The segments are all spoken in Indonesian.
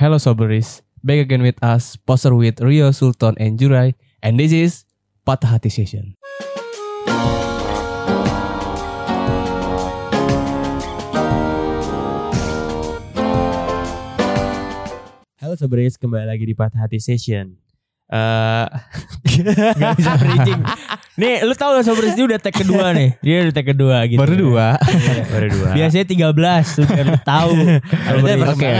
Hello Soberis, back again with us, poster with Rio, Sultan, and Jurai, and this is Patah Hati Session. Halo Sobris, kembali lagi di Patah Hati Session. Eh, Gak bisa bridging. Nih, lu tau gak Sobris ini udah tag kedua nih. Dia udah tag kedua gitu. Baru dua. Baru dua. Biasanya 13 tuh biar lu tahu. Harusnya Oke.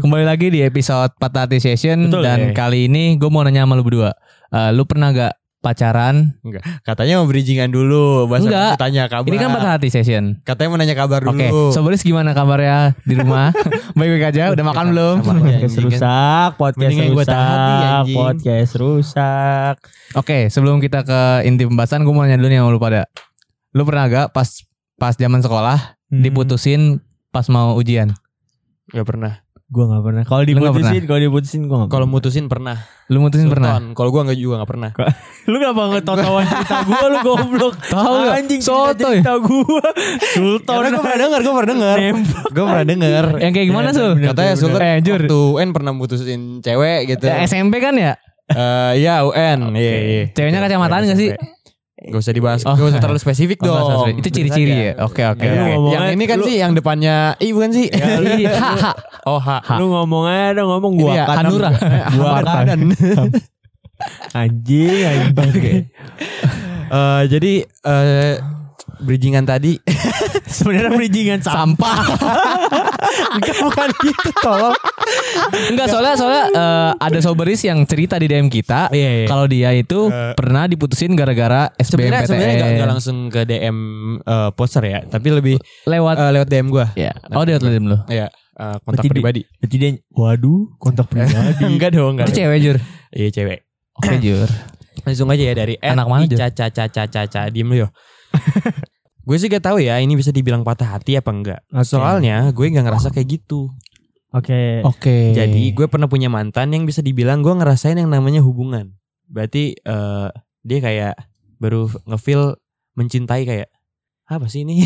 Kembali lagi di episode Patah Hati Session Betul, dan ya. kali ini gue mau nanya sama lu berdua. Eh, lu pernah gak pacaran? Katanya mau bridgingan dulu. Bahasa Enggak. tanya kabar. Ini kan Patah Hati Session. Katanya mau nanya kabar dulu. Oke, Soberis gimana kabarnya di rumah? Baik-baik aja, udah makan belum? Sama aja, Podcast rusak, podcast hati, rusak, anjing. podcast rusak. Oke, sebelum kita ke inti pembahasan, gue mau nanya dulu nih sama lu pada. Lu pernah gak pas pas zaman sekolah Hmm. diputusin pas mau ujian? Gak pernah. Gua gak pernah. Kalau diputusin, kalau diputusin gua gak Kalau mutusin pernah. Lu mutusin pernah? Sultan. Kalau gua nggak juga nggak pernah. Lu gak banget tau-tauan cerita gua lu goblok. Tahu nggak? Anjing Sotoy. cerita gua. Sultan. Karena gue pernah denger, gue pernah denger. Gue pernah denger. Yang kayak gimana Sul? Katanya Sultan Eh, Jur. waktu UN pernah mutusin cewek gitu. Ya, SMP kan ya? Eh, Iya UN. Iya iya. Ceweknya kacamataan gak sih? Gak usah dibahas, Oh. gak usah terlalu spesifik Oh, dong. spesifik. Itu ciri-ciri ya? Oke, oke, Iya. Yang ini kan lu- sih yang depannya, ih bukan sih? Iya, ha, ha. Oh ha. Lu ngomong aja dong ngomong gua ya, Hanura. Gua Hadan. anjing anjing. Eh, jadi eh bridgingan tadi Sebenarnya bridgingan sampah. Enggak bukan gitu tolong. Enggak, soalnya soalnya eh, ada Soberis yang cerita di DM kita Iya, iya. kalau dia itu Eh. pernah diputusin gara-gara Sebenarnya sebenarnya SBMPTN enggak langsung ke DM eh, poster ya, tapi lebih lewat eh, lewat DM gua. ya. Oh, lewat DM lu. Iya, eh, kontak Berarti di- pribadi. Berarti dia waduh kontak pribadi. enggak dong, enggak. Itu cewek jur. Iya, cewek. Oke, jur. Langsung aja ya dari Anak mana, Jur? Caca caca caca diem lu yo. gue sih gak tahu ya ini bisa dibilang patah hati apa enggak. Soalnya gue nggak ngerasa kayak gitu. Oke. Oke. Jadi gue pernah punya mantan yang bisa dibilang gue ngerasain yang namanya hubungan. Berarti eh dia kayak baru ngefeel mencintai kayak apa sih ini?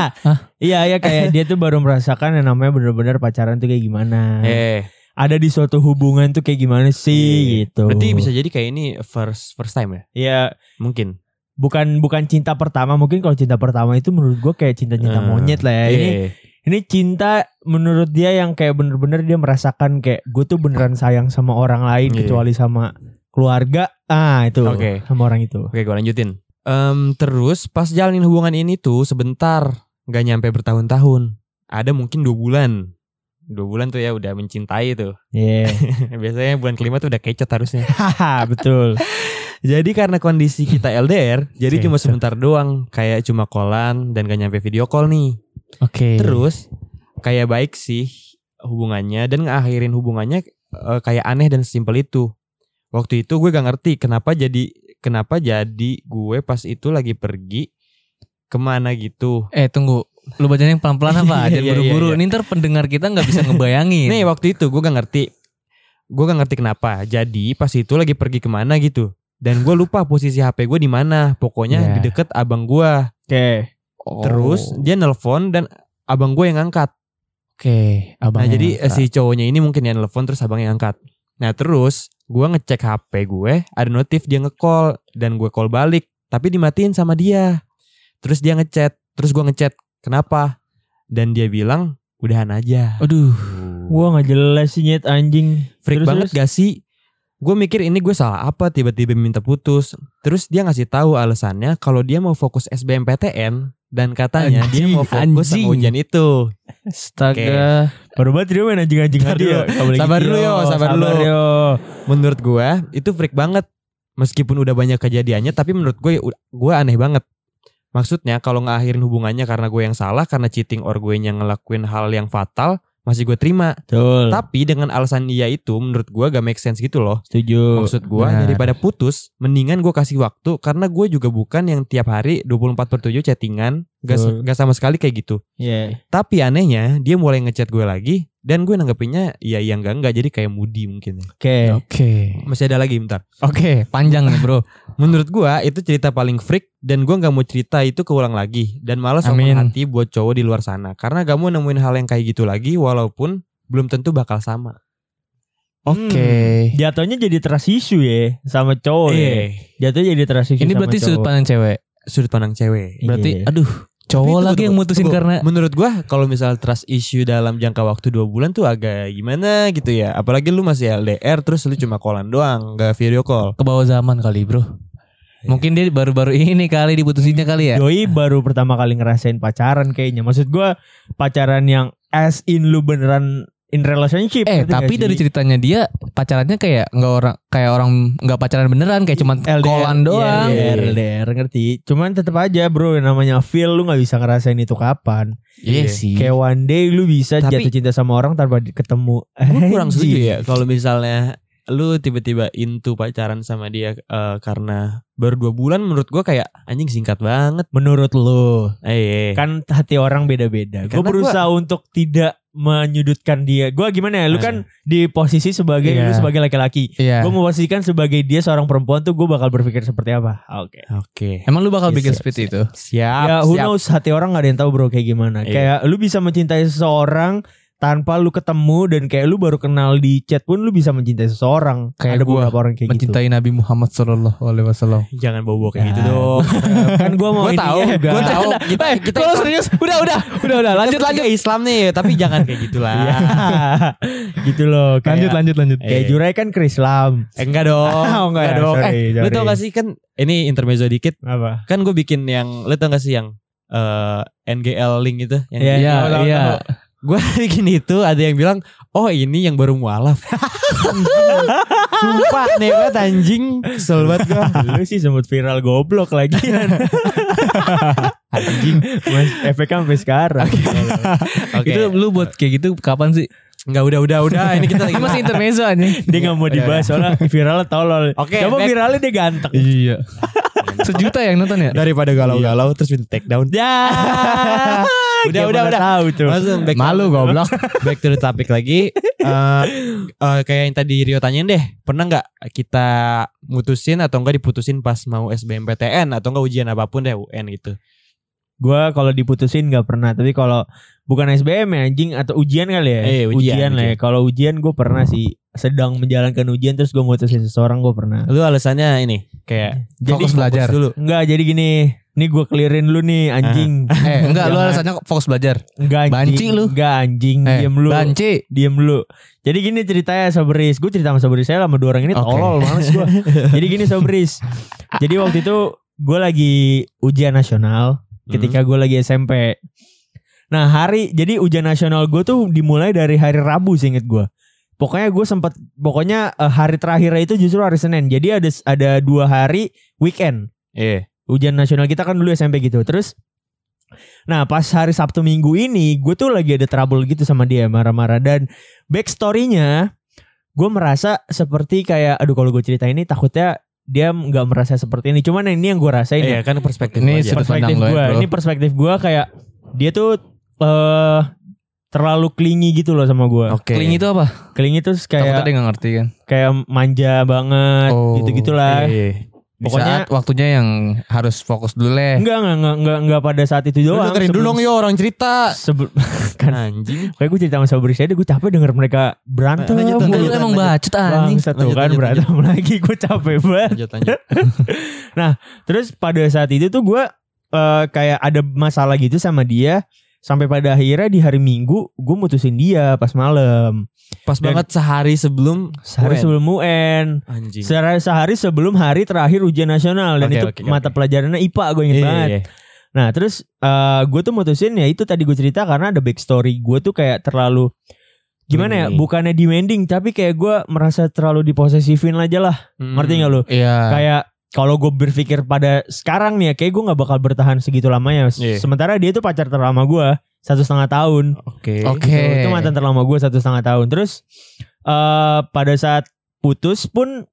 Iya iya kayak dia tuh baru merasakan yang namanya bener-bener pacaran tuh kayak gimana. eh, Ada di suatu hubungan tuh kayak gimana sih Iya. gitu. berarti bisa jadi kayak ini first first time ya? Iya Mungkin. bukan bukan cinta pertama mungkin kalau cinta pertama itu menurut gue kayak cinta-cinta Eh, monyet lah ya. Ini Iya. ini cinta menurut dia yang kayak bener-bener dia merasakan kayak gue tuh beneran sayang sama orang lain Iya. kecuali sama keluarga. Ah itu Oke. sama orang itu. Oke, gue lanjutin. Em, terus pas jalanin hubungan ini tuh sebentar, nggak nyampe bertahun-tahun. Ada mungkin dua bulan. Dua bulan tuh ya udah mencintai tuh. Iya. Biasanya bulan kelima tuh udah kecot harusnya. Haha betul. jadi karena kondisi kita LDR, jadi cuma sebentar doang. Kayak cuma callan dan gak nyampe video call nih. Oke. Terus kayak baik sih hubungannya dan ngakhirin hubungannya eh, kayak aneh dan simpel itu. Waktu itu gue gak ngerti kenapa jadi kenapa jadi gue pas itu lagi pergi ke mana gitu. Eh, tunggu. Lu bacanya yang pelan-pelan apa? Iya, Jangan iya, buru-buru. iya. Ini ntar pendengar kita nggak bisa ngebayangin. Nih waktu itu gue gak ngerti. Gue gak ngerti kenapa. Jadi pas itu lagi pergi ke mana gitu. Dan gue lupa posisi HP gue di mana. Pokoknya Iya. di deket abang gue. Oke. Oh. Terus dia nelpon dan abang gue yang angkat. Oke, abang. Nah jadi eh, si cowoknya ini mungkin yang nelpon terus abang yang angkat. Nah terus gue ngecek HP gue ada notif dia nge-call dan gue call balik tapi dimatiin sama dia. Terus dia ngechat, terus gue ngechat kenapa? Dan dia bilang udahan aja. Aduh. Gua nggak jelas sih nyet anjing. Freak Terus, banget terus? gak sih? Gue mikir ini gue salah apa tiba-tiba minta putus. Terus dia ngasih tahu alasannya kalau dia mau fokus SBMPTN dan katanya dia Anjing, mau fokus anjing. sama ujian itu. Astaga. Baru banget dia main anjing-anjing tadi ya. Sabar dulu, yo, sabar dulu. yo. menurut gue itu freak banget meskipun udah banyak kejadiannya tapi menurut gue gue aneh banget maksudnya kalau ngakhirin hubungannya karena gue yang salah karena cheating or gue yang ngelakuin hal yang fatal masih gue terima Betul. tapi dengan alasan dia itu menurut gue gak make sense gitu loh Setuju. maksud gue benar. daripada putus mendingan gue kasih waktu karena gue juga bukan yang tiap hari 24 per 7 chattingan gak, Betul. gak sama sekali kayak gitu Iya. tapi anehnya dia mulai ngechat gue lagi dan gue nanggepinnya ya iya enggak enggak jadi kayak moody mungkin ya. Oke. Oke. masih ada lagi bentar Oke, panjang nih, Bro. Menurut gua itu cerita paling freak dan gua nggak mau cerita itu keulang lagi dan malah Amin. sopan hati buat cowok di luar sana karena gak mau nemuin hal yang kayak gitu lagi walaupun belum tentu bakal sama. Oke. Hmm, jatuhnya jadi trust issue ya sama cowok ya. Eh, Jatuhnya jadi trust issue Ini sama berarti cowok. sudut pandang cewek. sudut pandang cewek. Berarti Iya. aduh, cowok lagi tunggu, yang mutusin tunggu. karena menurut gua kalau misal trust issue dalam jangka waktu dua bulan tuh agak gimana gitu ya. Apalagi lu masih LDR terus lu cuma callan doang, nggak video call. ke bawah zaman kali, Bro. Iya. Mungkin dia baru-baru ini kali diputusinnya kali ya. Doi baru pertama kali ngerasain pacaran kayaknya. Maksud gua pacaran yang as in lu beneran in relationship. Eh, tapi dari ceritanya dia pacarannya kayak nggak orang kayak orang nggak pacaran beneran, kayak cuma kolan doang. Iya, LDR, LDR, ngerti. Cuman tetap aja bro, namanya feel lu nggak bisa ngerasain itu kapan. Iya Iya. sih. Kayak one day lu bisa Tapi- jatuh cinta sama orang tanpa ketemu. Gue kurang setuju ya kalau misalnya lu tiba-tiba into pacaran sama dia eh, karena baru dua bulan menurut gua kayak anjing singkat banget. Menurut lu, Eh, kan hati orang beda-beda. Gue Karena berusaha untuk tidak menyudutkan dia. Gue gimana ya? Lu Eh. kan di posisi sebagai Iya. lu sebagai laki-laki. Iya. Gue memposisikan sebagai dia seorang perempuan tuh gue bakal berpikir seperti apa. Oke. Oke. Emang lu bakal Yes, bikin siap, seperti itu? Siap. ya who siap. knows hati orang gak ada yang tahu bro kayak gimana. Iya. Kayak lu bisa mencintai seseorang tanpa lu ketemu dan kayak lu baru kenal di chat pun lu bisa mencintai seseorang. Kayak ada gua beberapa orang kayak Mencintai Nabi Muhammad Sallallahu Alaihi Wasallam. Jangan bawa kayak Ya. gitu dong. gitu. kan gue mau Gua ini tahu, juga. gua tahu. Kita Eh, kita kalau serius, udah udah, udah udah, lanjut lanjut. Islam nih, tapi jangan kayak gitulah. Iya. gitu loh. Kayak, Lanjut lanjut lanjut. Kayak Eh. Jurai kan ke Islam. Eh, enggak dong. Oh, enggak ya, dong. sorry, eh, lu tau gak sih kan ini intermezzo dikit. Apa? Kan gue bikin yang lu tau gak sih yang eh, NGL link itu yang Iya, Iya, iya. Gue bikin itu ada yang bilang Oh ini yang baru mualaf Sumpah aneh banget anjing Kesel banget gue Lu sih sempat viral goblok lagi. Anjing efeknya sampai sekarang. Oke Itu lu buat kayak gitu kapan sih? Enggak udah udah udah Ini kita lagi Ini masih intermezzo aja. Dia gak mau dibahas soalnya viralnya tolol. Oke, Coba back. viralnya dia ganteng. Iya. Sejuta yang nonton ya? Daripada galau-galau Terus minta take down Ya. Udah, udah, udah. tahu tuh. Langsung back Malu goblok. Back to the topic lagi Eh, eh, Kayak yang tadi Rio tanyain deh Pernah nggak kita mutusin Atau enggak diputusin pas mau SBMPTN Atau enggak ujian apa pun deh UN gitu Gua kalau diputusin gak pernah. Tapi kalau bukan SBM ya anjing atau ujian kali ya. Eh, ujian, lah ya. ujian. Kalau ujian gue pernah sih sedang menjalankan ujian terus gue mutusin seseorang gue pernah. Lu alasannya ini Kayak Jadi Fokus belajar. dulu Enggak jadi gini. Nih gue clearin lu nih anjing. Eh, enggak, lu alasannya fokus belajar. Enggak anjing. Banci lu. Enggak anjing. Eh, Diem lu. Banci. Diem lu. Jadi gini ceritanya Sobris. Gue cerita sama Sobris saya sama dua orang ini Oke. tolol males gue. Jadi gini Sobris. Jadi waktu itu gue lagi ujian nasional ketika gue lagi SMP. Nah hari jadi ujian nasional gue tuh dimulai dari hari Rabu sih inget gue. Pokoknya gue sempat pokoknya eh, hari terakhir itu justru hari Senin. Jadi ada ada dua hari weekend Iya ujian nasional kita kan dulu SMP gitu. Terus Nah pas hari Sabtu Minggu ini gue tuh lagi ada trouble gitu sama dia marah-marah dan backstorynya gue merasa seperti kayak aduh kalau gue cerita ini takutnya dia nggak merasa seperti ini cuman ini yang gue rasain ya Iya kan perspektif Ini aja. sudut perspektif ya, gue ini perspektif gue kayak dia tuh eh terlalu clingy gitu loh sama gue Oke Kling itu apa? clingy tuh Takutnya kayak dia gak ngerti kan. kayak manja banget Oh, gitu gitulah Iya. Di Pokoknya- saat waktunya yang harus fokus dulu leh. enggak enggak enggak enggak enggak pada saat itu Lu doang dengerin dulu dong yo orang cerita sebelum kan Anjing Kayak gue cerita sama Sobri saya gue capek denger mereka berantem. Lanjut, Lu lanjut, emang lanjut. bacot anjing. Lanjut, kan lanjut, berantem lagi gue capek banget. Lanjut lanjut Terus pada saat itu tuh gue eh, kayak ada masalah gitu sama dia. Sampai pada akhirnya di hari Minggu gue mutusin dia pas malam. Pas Dan- banget sehari sebelum Sehari UN. sebelum UN. Anjing Sehari, sehari sebelum hari terakhir ujian nasional. Dan Oke, itu oke. mata pelajarannya IPA gue inget Iya, banget. iya. Nah terus eh gue tuh mutusin ya itu tadi gue cerita karena ada backstory gue tuh kayak terlalu gimana ya Ini. bukannya demanding tapi kayak gue merasa terlalu diposesifin aja lah Hmm. ngerti gak lu Iya. kayak kalau gue berpikir pada sekarang nih ya kayak gue nggak bakal bertahan segitu lamanya Iya. sementara dia tuh pacar terlama gue satu setengah tahun. Oke. Oke. Gitu. itu mantan terlama gue satu setengah tahun. Terus eh pada saat putus pun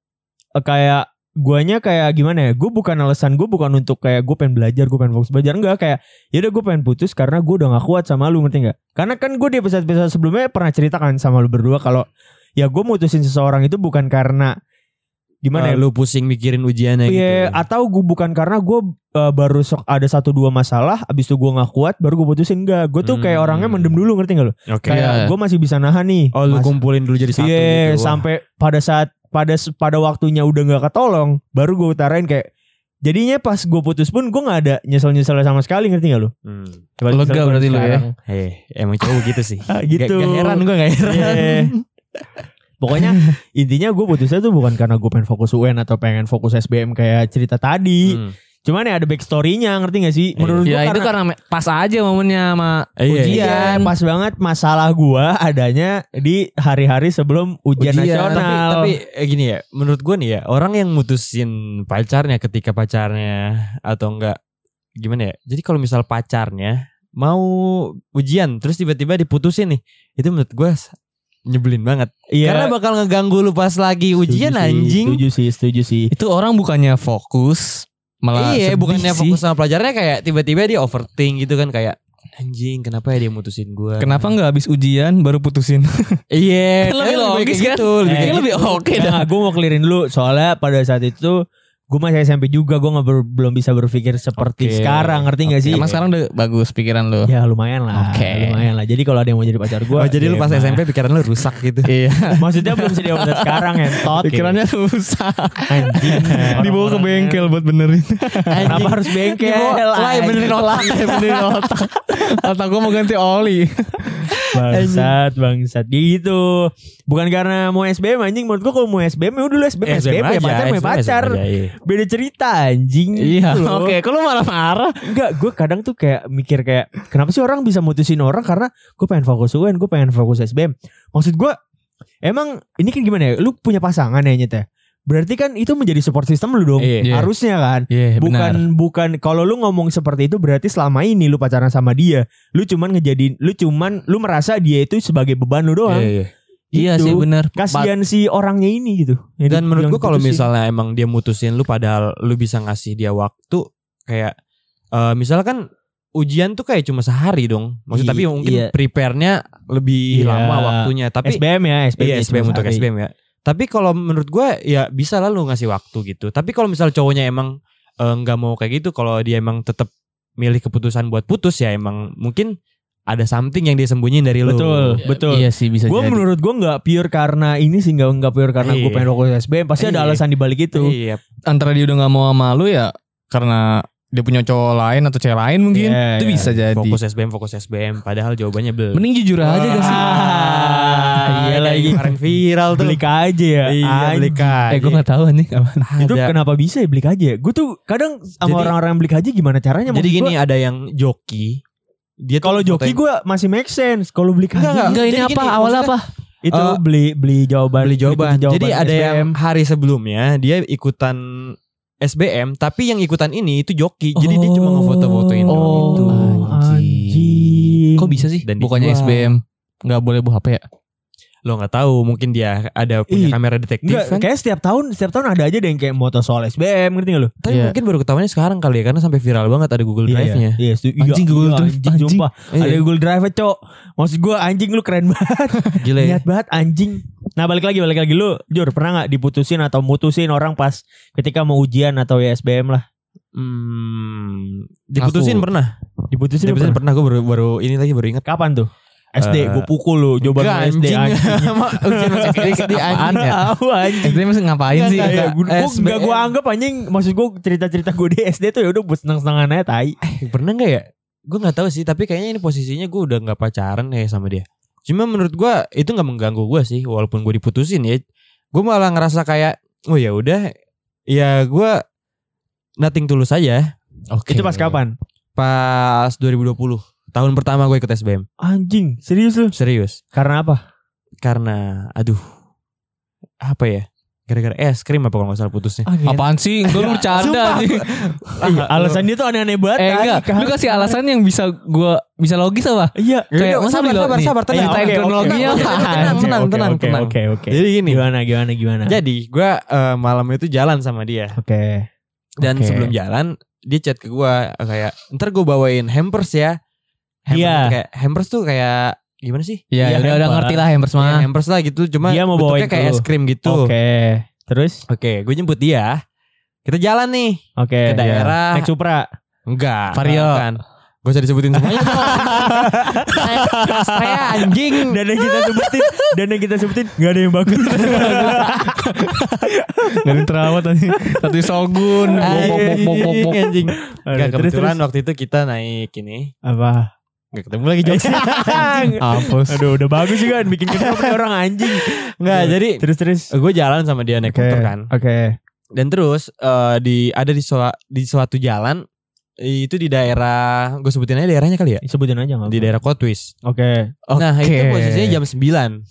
eh, kayak guanya kayak gimana ya? Gue bukan alasan gue bukan untuk kayak gue pengen belajar gue pengen fokus belajar. Enggak kayak yaudah gue pengen putus karena gue udah gak kuat sama lu ngerti nggak? Karena kan gue di episode-episode sebelumnya pernah ceritakan sama lu berdua kalau ya gue mutusin seseorang itu bukan karena gimana Eh, ya? lu pusing mikirin ujiannya Iya, gitu. atau gue bukan karena gue baru sok ada satu dua masalah, abis itu gue nggak kuat, baru gue putusin enggak. Gue tuh kayak Hmm. orangnya mendem dulu, ngerti gak lu? Oke. Kayak Iya. gue masih bisa nahan nih. Oh lu Mas- kumpulin dulu jadi satu Iya, gitu. Sampai pada saat pada pada waktunya udah nggak ketolong, baru gue utarain kayak jadinya pas gue putus pun gue nggak ada nyesel nyesel sama sekali ngerti gak lu? Hmm. Lega berarti lu ya? sekarang. Eh, emang cowok gitu sih. Ah, Gak, gitu. gak heran gue gak heran. Iya. Pokoknya intinya gue putusnya tuh bukan karena gue pengen fokus UN atau pengen fokus SBM kayak cerita tadi. Hmm. Cuman ya ada backstory-nya ngerti gak sih? Menurut gue Ya itu karena pas aja momennya sama Eh, iya, ujian. Iya, pas banget masalah gua adanya di hari-hari sebelum ujian, Ujian, nasional. Tapi, tapi eh, gini ya, menurut gue nih ya, orang yang mutusin pacarnya ketika pacarnya atau enggak gimana ya? Jadi kalau misal pacarnya mau ujian terus tiba-tiba diputusin nih, itu menurut gue nyebelin banget. iya, Karena bakal ngeganggu lu pas lagi ujian setuju sih, anjing. Setuju sih, setuju sih. Itu orang bukannya fokus malah iya, bukannya sih. fokus sama pelajarannya kayak tiba-tiba dia overthink gitu kan kayak anjing kenapa ya dia mutusin gua? Kenapa nggak habis ujian baru putusin? Iya, Kan lebih kayak logis kan? gitu, lebih Eh, lebih gitu. oke dah. Nah, gue mau clearin dulu soalnya pada saat itu gue masih SMP juga gue nggak ber- belum bisa berpikir seperti Oke. sekarang ngerti gak sih? Emang sekarang udah bagus pikiran lu. Ya lumayan lah, Oke. lumayan lah. Jadi kalau ada yang mau jadi pacar gue, Oh, jadi lu pas SMP pikiran lu rusak gitu. Iya. maksudnya belum sedia buat sekarang ya, tot. Pikirannya rusak. anjing. Dibawa ke bengkel buat benerin. Kenapa harus bengkel? Anjing? benerin otak. benerin otak. Otak gua mau ganti oli. Bangsat, bangsat. Gitu. Bukan karena mau SBM anjing, menurut gua kalau mau SBM ya udah lu SBM, SBM, ya pacar ya pacar. Beda cerita anjing. Iya. Gitu. Oke, kalau malah marah. Enggak, gue kadang tuh kayak mikir kayak kenapa sih orang bisa mutusin orang karena gue pengen fokus UN, gue pengen fokus SBM. Maksud gue emang ini kan gimana ya? Lu punya pasangan ya Nyet ya? Berarti kan itu menjadi support system lu dong. Iya. Harusnya kan. Iya, bukan bukan kalau lu ngomong seperti itu berarti selama ini lu pacaran sama dia, lu cuman ngejadiin lu cuman lu merasa dia itu sebagai beban lu doang. Iya Gitu. sih benar. Kasihan si orangnya ini gitu. Yang Dan menurut gua kalau misalnya emang dia mutusin lu padahal lu bisa ngasih dia waktu kayak misalnya kan ujian tuh kayak cuma sehari dong. Maksud tapi mungkin iya. prepare-nya lebih Iya. lama waktunya. Tapi SBM ya, SBM. iya ya, SBM untuk sehari. SBM ya. Tapi kalau menurut gua ya bisa lah lu ngasih waktu gitu. Tapi kalau misal cowoknya emang eh, nggak mau kayak gitu, kalau dia emang tetap milih keputusan buat putus ya emang mungkin ada something yang dia sembunyiin dari lu. Betul, betul. Iya sih bisa Gue menurut gue nggak pure karena ini sih nggak nggak pure karena gue Iya. pengen fokus SBM pasti ada Iya. alasan di balik itu. Iya. antara dia udah nggak mau sama lu ya karena dia punya cowok lain atau cewek lain mungkin. Iya, itu iya. bisa jadi. Fokus SBM, fokus SBM. Padahal jawabannya belum. Mending jujur aja gak sih? Ah, iya lagi. Kemarin viral tuh. Beli aja ya. Iya, beli Anjing. Eh gue gak tahu nih kapan. Itu Ada. kenapa bisa ya beli aja? Gue tuh kadang sama orang-orang yang beli haji gimana caranya? Jadi gini gua, ada yang joki. Dia kalau joki gue masih make sense. Kalau beli haji Enggak, Enggak ini Jadi apa? gini, Awalnya apa? itu Eh, beli beli jawaban beli jawaban. ikuti Jadi ada SBM. yang hari sebelumnya dia ikutan SBM, tapi yang ikutan ini itu joki. Jadi dia cuma ngefoto-fotoin doang Oh, itu. anjing. Kok bisa sih? Dan Bukannya. SBM nggak boleh bawa HP ya? Lo nggak tahu, mungkin dia ada punya Ih, kamera detektif Enggak, kan. kayak setiap tahun setiap tahun ada aja deh yang kayak moto soal SBM ngerti gak lu? Tapi Iya. mungkin baru ketahuannya sekarang kali ya karena sampai viral banget ada Google Drive-nya. Iya, setuju. Anjing Iya, Google iya, Drive, anjing, anjing. sumpah. Iya. Ada Google Drive cok. Maksud gue anjing lu keren banget. Gila ya. Niat banget anjing. Nah balik lagi balik lagi lu Jur pernah gak diputusin atau mutusin orang pas ketika mau ujian atau ya SBM lah Hmm, diputusin Aku- pernah. Diputusin, Diputusin pernah? pernah gue baru, baru ini lagi baru ingat. Kapan tuh? SD Eh, gue pukul lu lu SD anjing. ujian SD anjing ya. SD masih ngapain sih? Enggak, Ya, enggak. gue gak anggap anjing Maksud gue cerita-cerita gue di SD tuh ya udah buat seneng-senengan aja tai Pernah nggak ya? Gue nggak tahu sih, tapi kayaknya ini posisinya gue udah nggak pacaran ya sama dia. Cuma menurut gue itu nggak mengganggu gue sih, walaupun gue diputusin ya. Gue malah ngerasa kayak, oh ya udah, ya gue nothing tulus aja. Oke. Itu pas kapan? Pas 2020, tahun pertama gue ikut SBM, Anjing Serius lu? serius. Karena apa? Karena, aduh, apa ya? Gara-gara es krim apa kalau nggak salah putusnya? Ah, gila. Apaan sih? Gue lu bercanda nih. Iya, alasan dia tuh aneh-aneh banget Eh enggak, lu kasih alasan yang bisa gua bisa logis apa? Iya Kayak masa sabar, sabar, sabar, tenang. Oke, oke, kronologinya apa? oke, Tenang, tenang, oke, tenang, oke, tenang. Oke oke Jadi gini, Gimana gimana gimana jadi gue eh, malam itu jalan sama dia. Oke Dan Oke. sebelum jalan dia chat ke gua kayak ntar gue bawain hampers ya. Hampers Iya. tuh kayak hampers tuh kayak gimana sih? Ya Iya, udah udah hampers. ngerti lah hampers Ya, mah. hampers lah gitu cuma Dia mau bentuknya kayak es krim gitu. Oke Terus? Oke, gue jemput dia. Kita jalan nih Oke. ke daerah. Naik Supra. Enggak. Vario. Kan. Gak usah disebutin semuanya dong. Saya anjing. Dan yang kita sebutin, dan yang kita sebutin nggak ada yang bagus. Gak ada yang terawat anjing. Satu sogun. Bok bok bok bok bok bok. Anjing. Enggak terus, kebetulan terus. waktu itu kita naik ini. Apa? Enggak ketemu lagi jokesnya. Hapus. Aduh, udah bagus juga bikin kenapa orang anjing. Enggak, jadi Terus terus. gue jalan sama dia naik Oke. motor kan. Oke. Dan terus eh, di ada di sua- di suatu jalan itu di daerah gue sebutin aja daerahnya kali ya. Sebutin aja nggak Di apa. daerah Kotwis. Oke. Nah, Oke. itu posisinya jam 9.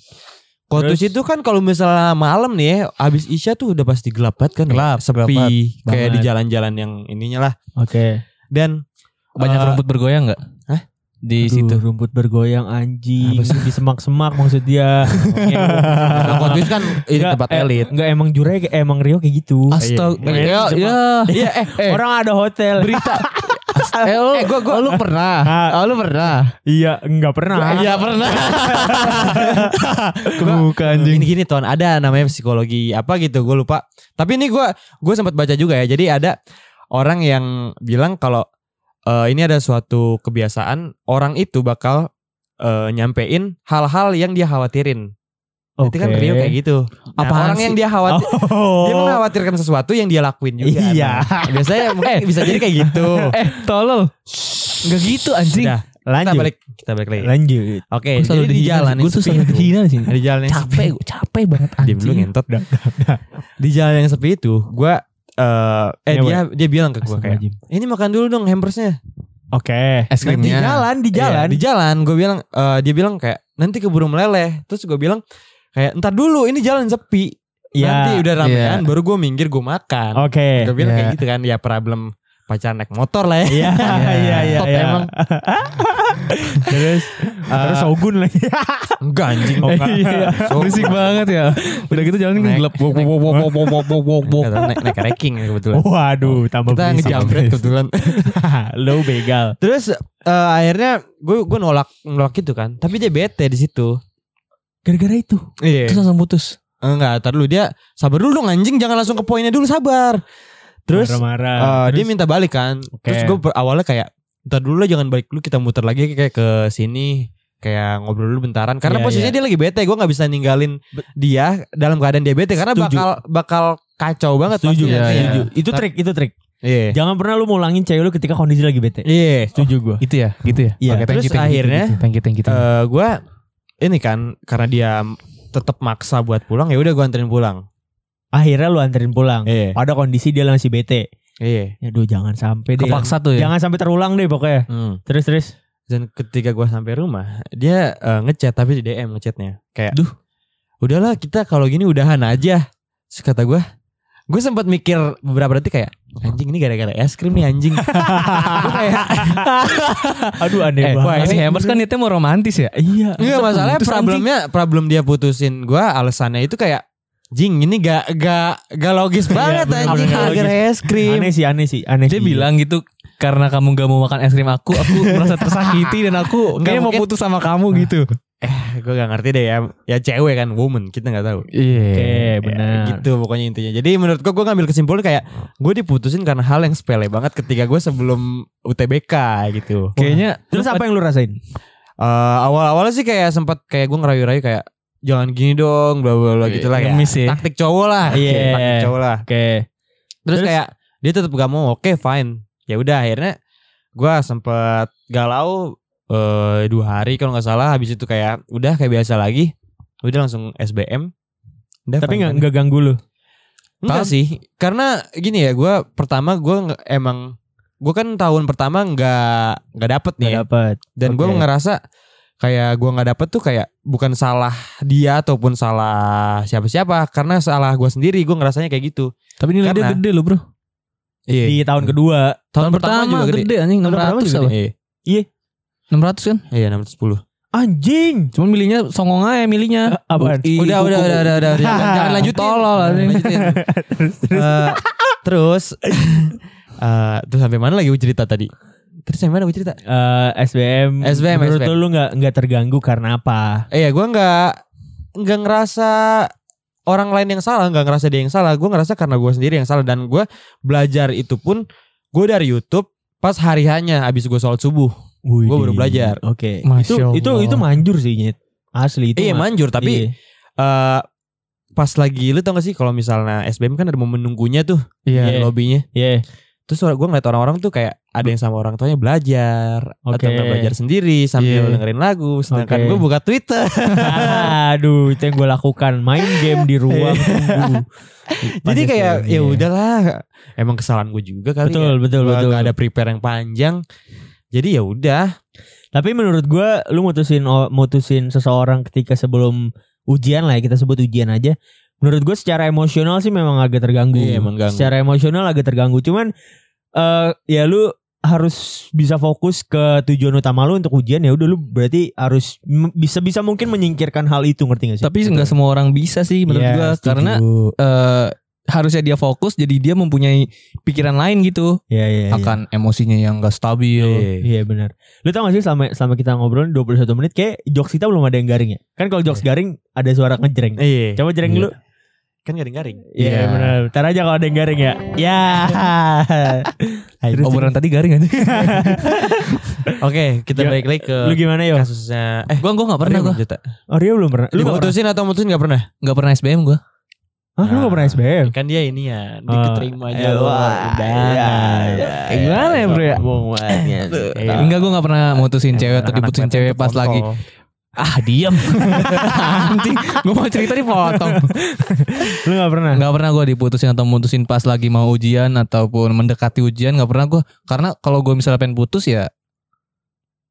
Kotwis Terus? itu kan kalau misalnya malam nih ya, habis Isya tuh udah pasti gelap banget kan. ya. Gelap, sepi gelap kayak di jalan-jalan yang ininya lah. Oke. Dan Banyak eh, rumput bergoyang gak? Di Aduh, situ. rumput bergoyang anjing Apa sih? di semak-semak maksud dia. Nah, kan ini Enggak, tempat eh, elit. Enggak emang Jure emang Rio kayak gitu. Astaga. Iya. Ya, ya. Iya, eh, Eh, Orang ada hotel. berita. Eh, lu, Eh, gua- gua- oh, lu pernah. Ah. Oh, lu pernah. Iya, enggak pernah. Iya, pernah. Gua- Bukan anjing. Gini gini ton ada namanya psikologi apa gitu gue lupa. Tapi ini gue gue sempat baca juga ya. Jadi ada orang yang bilang kalau eh, ini ada suatu kebiasaan orang itu bakal eh, nyampein hal-hal yang dia khawatirin. Itu kan Rio kayak gitu. Nah, Apaan orang sih? yang dia khawatir Oh. dia mengkhawatirkan sesuatu yang dia lakuin juga. Iya. Nah, biasanya mungkin bisa jadi kayak gitu. Eh, tolol. Enggak gitu anjing. Sudah, kita Lanjut. balik kita balik lagi. Lanjut. Oke, selalu jadi di jalan sih. Gua tuh selalu sepi dihina di sini. Di jalan yang Capek, gua capek banget Diam dulu anjing. ngentot. Di jalan yang sepi itu, gua eh eh dia dia bilang ke gua kayak. "Ini makan dulu dong hampersnya." Oke. Es Nah, di jalan, di jalan. Iya, di jalan gue bilang eh, dia bilang kayak nanti keburu meleleh. Terus gue bilang kayak entar dulu ini jalan sepi. Iya. Nanti udah ramean Iya. baru gue minggir gue makan. Oke. Gue bilang Iya. kayak gitu kan ya problem pacaran naik motor lah ya. Iya, iya, iya. Top iya, emang. Iya. terus terus eh, Shogun lagi. enggak anjing. Oh, iya. Berisik banget ya. Udah gitu jalan ini gelap. Naik naik ranking ya kebetulan. Waduh, tambah Kita ngejambret kebetulan. lo begal. Terus eh, akhirnya gue gue nolak nolak itu kan. Tapi dia bete di situ. Gara-gara itu. Terus langsung putus. Enggak, tar dulu dia sabar dulu dong anjing jangan langsung ke poinnya dulu sabar. Terus marah-marah. eh, Terus? dia minta balik kan. Oke. Terus gue awalnya kayak ntar dulu lah jangan balik dulu kita muter lagi kayak ke sini kayak ngobrol dulu bentaran karena Iya, posisinya iya. dia lagi bete gue nggak bisa ninggalin dia dalam keadaan dia bete karena Setuju. bakal bakal kacau banget Setuju, pastinya. Iya, Iya. setuju. Itu trik, itu trik. Iya. Jangan pernah lu mulangin cewek lu ketika kondisi lagi bete. Iya. Setuju gua. Itu ya, gitu ya. Oke, thank terus you, akhirnya, thank you, thank you, thank you. Eh gue ini kan karena dia tetap maksa buat pulang ya udah gue anterin pulang. Akhirnya lu anterin pulang. Iya. Ada kondisi dia masih bete. Iya. Aduh, jangan sampai deh. Kepaksa tuh ya. Jangan sampai terulang deh pokoknya. Hmm. Terus terus. Dan ketika gue sampai rumah, dia eh, ngechat tapi di DM ngechatnya kayak, duh, udahlah kita kalau gini udahan aja. Terus kata gue, gue sempat mikir beberapa detik kayak, anjing ini gara-gara es krim nih anjing. Gua kayak, Aduh aneh Eh, wah, banget. si Hammers kan niatnya mau romantis ya. Iya. Enggak masalahnya problemnya problem dia putusin gue alasannya itu kayak, jing ini gak gak gak logis banget bener, anjing gara-gara es krim. Aneh sih, aneh sih, aneh Dia sih. bilang gitu karena kamu gak mau makan es krim aku, aku merasa tersakiti dan aku kayaknya mau putus sama kamu gitu. gue gak ngerti deh ya, ya cewek kan, woman kita nggak tahu. Iya. Oke, Ya, benar. gitu pokoknya intinya. Jadi menurut gue gue ngambil kesimpulan kayak gue diputusin karena hal yang sepele banget ketika gue sebelum UTBK gitu. Kayaknya Terus apa yang lu rasain? Eh, awal-awalnya sih kayak sempat kayak gue ngerayu-rayu kayak jangan gini dong bla bla bla Iya, gitu lah ya. ngemis ya. Taktik cowok lah. Iya. Taktik cowok lah. Oke. Terus, Terus? kayak dia tetap gak mau. Oke, fine. Ya udah akhirnya gue sempet galau eh dua hari kalau nggak salah habis itu kayak udah kayak biasa lagi udah langsung SBM Udah, Tapi nggak nggak ganggu lu. Enggak sih, karena gini ya, gue pertama gue emang gue kan tahun pertama nggak nggak dapet nih, Nggak ya. dapat. dan gue Oke. ngerasa kayak gue nggak dapet tuh kayak bukan salah dia ataupun salah siapa-siapa, karena salah gue sendiri, gue ngerasanya kayak gitu. tapi nilai dia Karena- gede loh, Bro. Iya. Di tahun kedua. Tahun, pertama, gede, anjing Tahun pertama 600 juga apa? Iya, 600 kan? iya 610. Anjing. Cuman milihnya songong aja milihnya. Apaan? Ih, Udah, kuku- udah, udah, udah, udah, jangan, jangan lanjutin. Tolol Jangan anjing. lanjutin. Eh, terus, eh, terus sampai mana lagi cerita tadi? Terus sampai mana gue cerita? Eh, SBM. SBM, Menurut SBM. lu nggak nggak terganggu karena apa? Eh ya gue nggak nggak ngerasa orang lain yang salah nggak ngerasa dia yang salah gue ngerasa karena gue sendiri yang salah dan gue belajar itu pun gue dari YouTube pas hari hanya abis gue sholat subuh Gua baru belajar. Oke. Masya Itu itu Allah. itu manjur sih, Nyet. Asli itu. iya ma- manjur tapi Iya. eh pas lagi lu tau gak sih kalau misalnya SBM kan ada momen nunggunya tuh Iya. di lobbynya Iya. Terus gue ngeliat orang-orang tuh kayak ada yang sama orang tuanya belajar Oke. atau belajar sendiri sambil Iya. dengerin lagu sedangkan Oke. gue buka Twitter Aduh, itu yang gue lakukan. Main game di ruang tunggu. Pas jadi kayak ya iya. udahlah emang kesalahan gue juga kali Betul, ya. betul, Gua betul. nggak ada prepare yang panjang jadi ya udah Tapi menurut gua lu mutusin mutusin seseorang ketika sebelum ujian lah ya, kita sebut ujian aja. Menurut gue secara emosional sih memang agak terganggu. Iya, emang ganggu. Secara emosional agak terganggu. Cuman eh ya lu harus bisa fokus ke tujuan utama lu untuk ujian ya udah lu berarti harus bisa bisa mungkin menyingkirkan hal itu ngerti gak sih? Tapi nggak semua orang bisa sih menurut Iya, gua setuju. karena eh, harusnya dia fokus jadi dia mempunyai pikiran lain gitu Iya, iya, iya. akan emosinya yang gak stabil. Iya benar. Lu tau gak sih selama selama kita ngobrol 21 menit kayak jokes kita belum ada yang garing ya? Kan kalau jokes garing ada suara ngejreng. iya Coba jreng Iya. dulu. Kan garing-garing Iya Iya. benar. Ntar aja kalau ada yang garing ya. Ya. Terus Obrolan tadi garing aja. oke kita Gak- balik lagi ke lu gimana yo? kasusnya eh gua gua nggak pernah gua. Juta. Oh Rio belum pernah. Lu mutusin atau mutusin gak pernah? Nggak pernah SBM gua. Hah, lu gak pernah SBM? Kan dia ini ya, diketerima Oh, aja. eh, iya, iya, Kayak gimana ya, Bro, ya? Iya. Enggak gua nggak pernah mutusin cewek atau diputusin cewek pas lagi ah diam. Anjing, gua mau cerita dipotong. Lu gak pernah? Nggak pernah gua diputusin atau mutusin pas lagi mau ujian ataupun mendekati ujian nggak pernah gua. Karena kalau gua misalnya pengen putus ya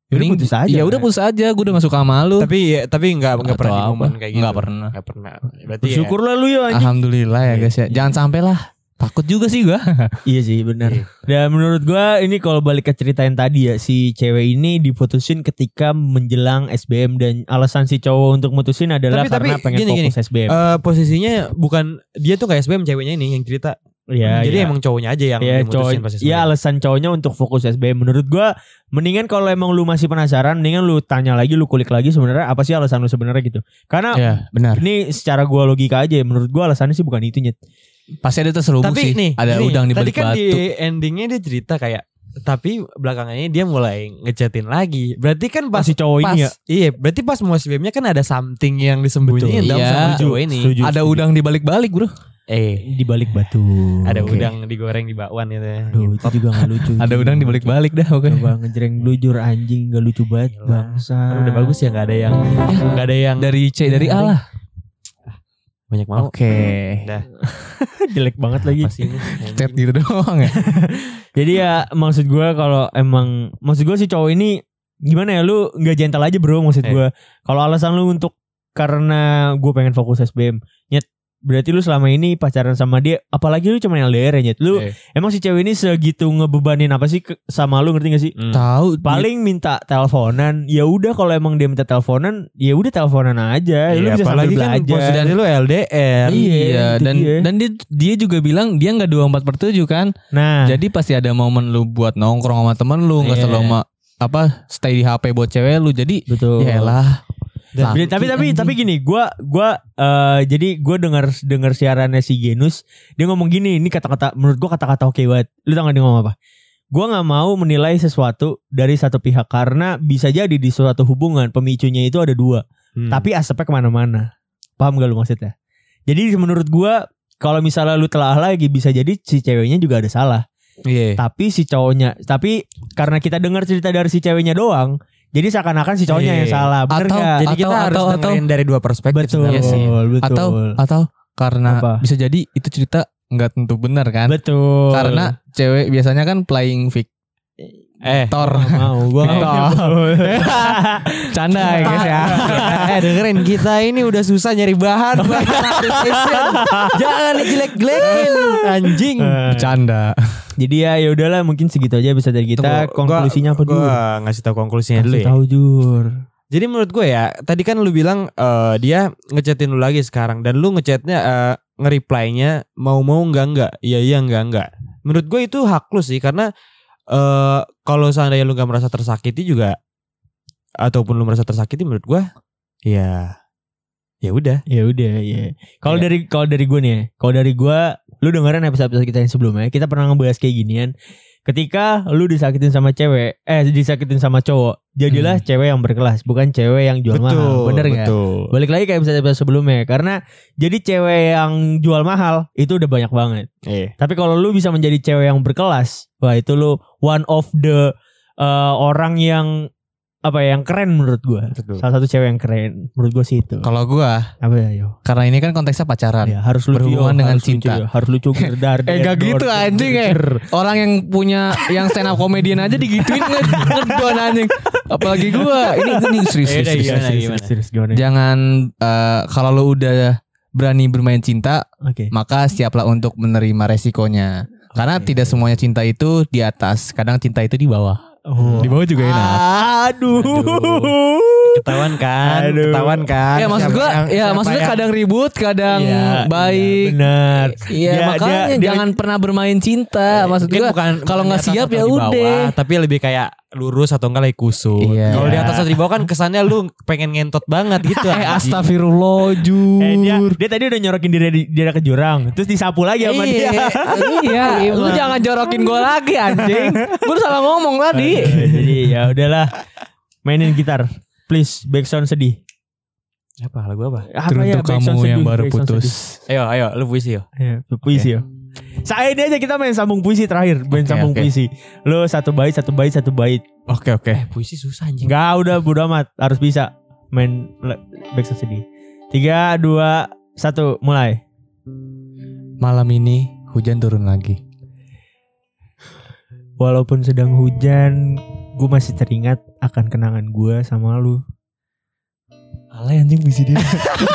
Ya udah mending- putus aja. Ya udah putus aja, gua udah gak suka sama lu. Tapi ya, tapi enggak enggak pernah di momen kayak gitu. Nggak pernah. Enggak pernah. Berarti ya, Bersyukur lah lu yo anjing. Alhamdulillah ya guys ya. Jangan sampai lah. Takut juga sih gua. Iya sih benar. Iya. Dan menurut gua ini kalau balik ke cerita yang tadi ya si cewek ini diputusin ketika menjelang SBM dan alasan si cowok untuk mutusin adalah Tapi- tapi karena pengen gini, gini. fokus SBM. eh, posisinya bukan dia tuh kayak SBM ceweknya ini yang cerita. Iya, Jadi iya. emang cowoknya aja yang Iya dimutusin cowok, pas SBM. ya alasan cowoknya untuk fokus SBM. Menurut gua mendingan kalau emang lu masih penasaran, mendingan lu tanya lagi, lu kulik lagi sebenarnya apa sih alasan lu sebenarnya gitu. Karena ya, benar. ini secara gua logika aja, ya, menurut gua alasannya sih bukan itu nyet. Pasti ada terselubung Tapi sih. nih, ada gini, udang di tadi balik kan batu. di endingnya dia cerita kayak tapi belakangannya dia mulai ngechatin lagi. Berarti kan pas si cowok pas, ini ya. Iya, berarti pas mau SBM-nya kan ada something yang disembunyiin Betul. dalam Iya. sama cowok ini. Setuju, ada setuju. udang di balik-balik, Bro. Eh, di balik batu. ada Oke. udang digoreng di bakwan gitu ya. Aduh, itu juga gak lucu. Ada Itu udang di balik-balik dah, oke. lucu. Coba ngejreng lujur anjing gak lucu banget bangsa. Kan udah bagus ya nggak ada yang nggak ada yang Dari C dari A lah. Banyak mau. Oke. Dah, Jelek banget lagi. Chat gitu doang ya. Jadi ya maksud gua kalau emang maksud gua si cowok ini gimana ya lu nggak gentle aja bro maksud Eh. gua. Kalau alasan lu untuk karena gue pengen fokus SBM, nyet berarti lu selama ini pacaran sama dia, apalagi lu cuma LDR ya nyet. Lu Eh. emang si cewek ini segitu ngebebanin apa sih ke- sama lu ngerti gak sih? Hmm. Tahu Paling minta teleponan, ya udah kalau emang dia minta teleponan, ya udah teleponan aja. lu Iya, bisa sambil apalagi kan belajar. posisi lu LDR. Iya, Iya, dan dia. dan dia dia juga bilang dia nggak 24 per 7 kan. Nah, Jadi pasti ada momen lu buat nongkrong sama temen lu, nggak Iya. selalu sama apa stay di HP buat cewek lu. Jadi betul. ya lah. Dan- Tapi tapi tapi, tapi gini, gua gua eh, jadi gua dengar dengar siarannya si Genus, dia ngomong gini, ini kata-kata menurut gua kata-kata oke banget. Lu tau gak dia ngomong apa? Gua nggak mau menilai sesuatu dari satu pihak karena bisa jadi di suatu hubungan pemicunya itu ada dua, Hmm. tapi asapnya ke mana-mana. Paham gak lu maksudnya? Jadi menurut gua kalau misalnya lu telah lagi bisa jadi si ceweknya juga ada salah. Iya. Tapi si cowoknya, tapi karena kita dengar cerita dari si ceweknya doang, jadi seakan-akan si cowoknya yang Iya. salah. Bener Atau- nggak? jadi kita atau- harus atau- dengerin dari dua perspektif Betul, sebenarnya sih. betul. Atau atau karena Apa? bisa jadi itu cerita nggak tentu benar kan? Betul. Karena cewek biasanya kan playing victor. Eh, Gua nggak mau, gua mau. Canda ya guys ya. eh dengerin kita ini udah susah nyari bahan. Jangan dijelek-jelekin anjing. Eh, Bercanda. Jadi ya ya udahlah mungkin segitu aja bisa dari kita. Tunggu, Konklusinya apa dulu? Gua ngasih tahu konklusinya dulu Kasih ya. tahu jur. Jadi menurut gue ya, tadi kan lu bilang eh, dia ngechatin lu lagi sekarang dan lu ngechatnya eh, nge-reply-nya mau-mau enggak enggak, iya iya enggak enggak. Menurut gue itu hak lu sih karena eh kalau seandainya lu gak merasa tersakiti juga ataupun lu merasa tersakiti menurut gue ya Ya udah. Ya udah, ya. Kalau Kayak- dari kalau dari gue nih, ya, kalau dari gue, lu dengerin episode-episode kita yang sebelumnya, kita pernah ngebahas kayak ginian. Ketika lu disakitin sama cewek, eh disakitin sama cowok, jadilah cewek yang berkelas, bukan cewek yang jual mahal. Bener gak? betul. Balik lagi kayak episode-episode sebelumnya, karena jadi cewek yang jual mahal itu udah banyak banget. Iya. Tapi kalau lu bisa menjadi cewek yang berkelas, wah itu lu one of the uh, orang yang apa ya yang keren menurut gua. Betul. Salah satu cewek yang keren menurut gua sih itu. Kalau gua Apa ya, yo? karena ini kan konteksnya pacaran. Ya, harus lucu Berhubungan yo, dengan harus lucu, cinta. yo. harus lucu gerdar. Eh gak gitu anjing eh. Orang yang punya yang stand up comedian aja digituin nge- ngedon anjing. Apalagi gua. Ini ini serius. Eh, serius, gimana, serius. gimana? Serius gimana? Jangan eh, kalau lu udah berani bermain cinta, maka siaplah untuk menerima resikonya. Karena Oke. tidak semuanya cinta itu di atas, kadang cinta itu di bawah. Oh. Di bawah juga enak. Aduh. Ketahuan kan? Aduh. Ketahuan kan? Ya maksud yang- ya siapa maksudnya yang- kadang ribut, kadang Iya, baik. iya, benar. Iya, Dia- makanya dia- dia- jangan pernah bermain cinta. Maksud Mungkin gua bukan kalau nggak siap ya udah. tapi lebih kayak lurus atau enggak lagi kusut. Iya. Kalau di atas atau di bawah kan kesannya lu pengen ngentot banget gitu. Eh astagfirullah jur. Eh dia, dia tadi udah nyorokin diri di- dia ke jurang, terus disapu lagi sama dia. iya, lu jangan jorokin gue lagi anjing. Gue salah ngomong tadi. Jadi ya udahlah mainin gitar. Please backsound sedih. Apa lagu apa? Apa ya, Teruntuk backsound kamu yang sedih, baru putus. sedih. Ayo, ayo, lu puisi yo. Ya, puisi ya. Saya ini aja kita main sambung puisi terakhir, main Oke, sambung oke. puisi. Lu satu bait, satu bait, satu bait. Oke oke. Eh, puisi susah anjing. Enggak udah bodo amat, harus bisa main backsound sedih. Tiga, dua, satu, mulai. Malam ini hujan turun lagi. Walaupun sedang hujan, gue masih teringat akan kenangan gue sama lu. Anjing puisi dia.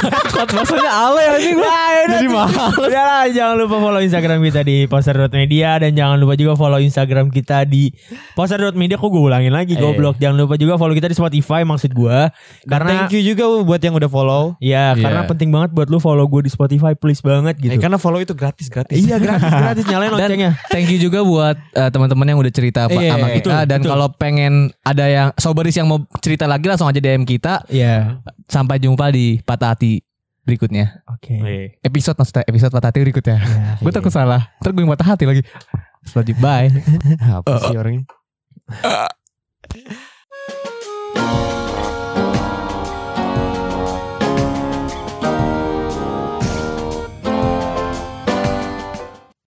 Maksudnya ale anjing gue. Jadi mahal. Udah lah, jangan lupa follow Instagram kita di poster.media dan jangan lupa juga follow Instagram kita di poster.media. Kok gue ulangin lagi, Eh. goblok. Jangan lupa juga follow kita di Spotify maksud gue. Karena thank you juga buat yang udah follow. ya, Iya. karena penting banget buat lu follow gue di Spotify, please banget gitu. Eh, karena follow itu gratis gratis. Iya gratis gratis nyalain loncengnya. thank you juga buat eh, teman-teman yang udah cerita apa- Iya, sama iya, kita betul, dan kalau pengen ada yang soberis yang mau cerita lagi langsung aja DM kita. Iya. Sampai jumpa di patah hati berikutnya. Oke. Eh. Episode maksudnya episode patah hati berikutnya. Ya. Gue takut salah. Ntar gue patah hati lagi. Selanjutnya bye. Apa sih orangnya?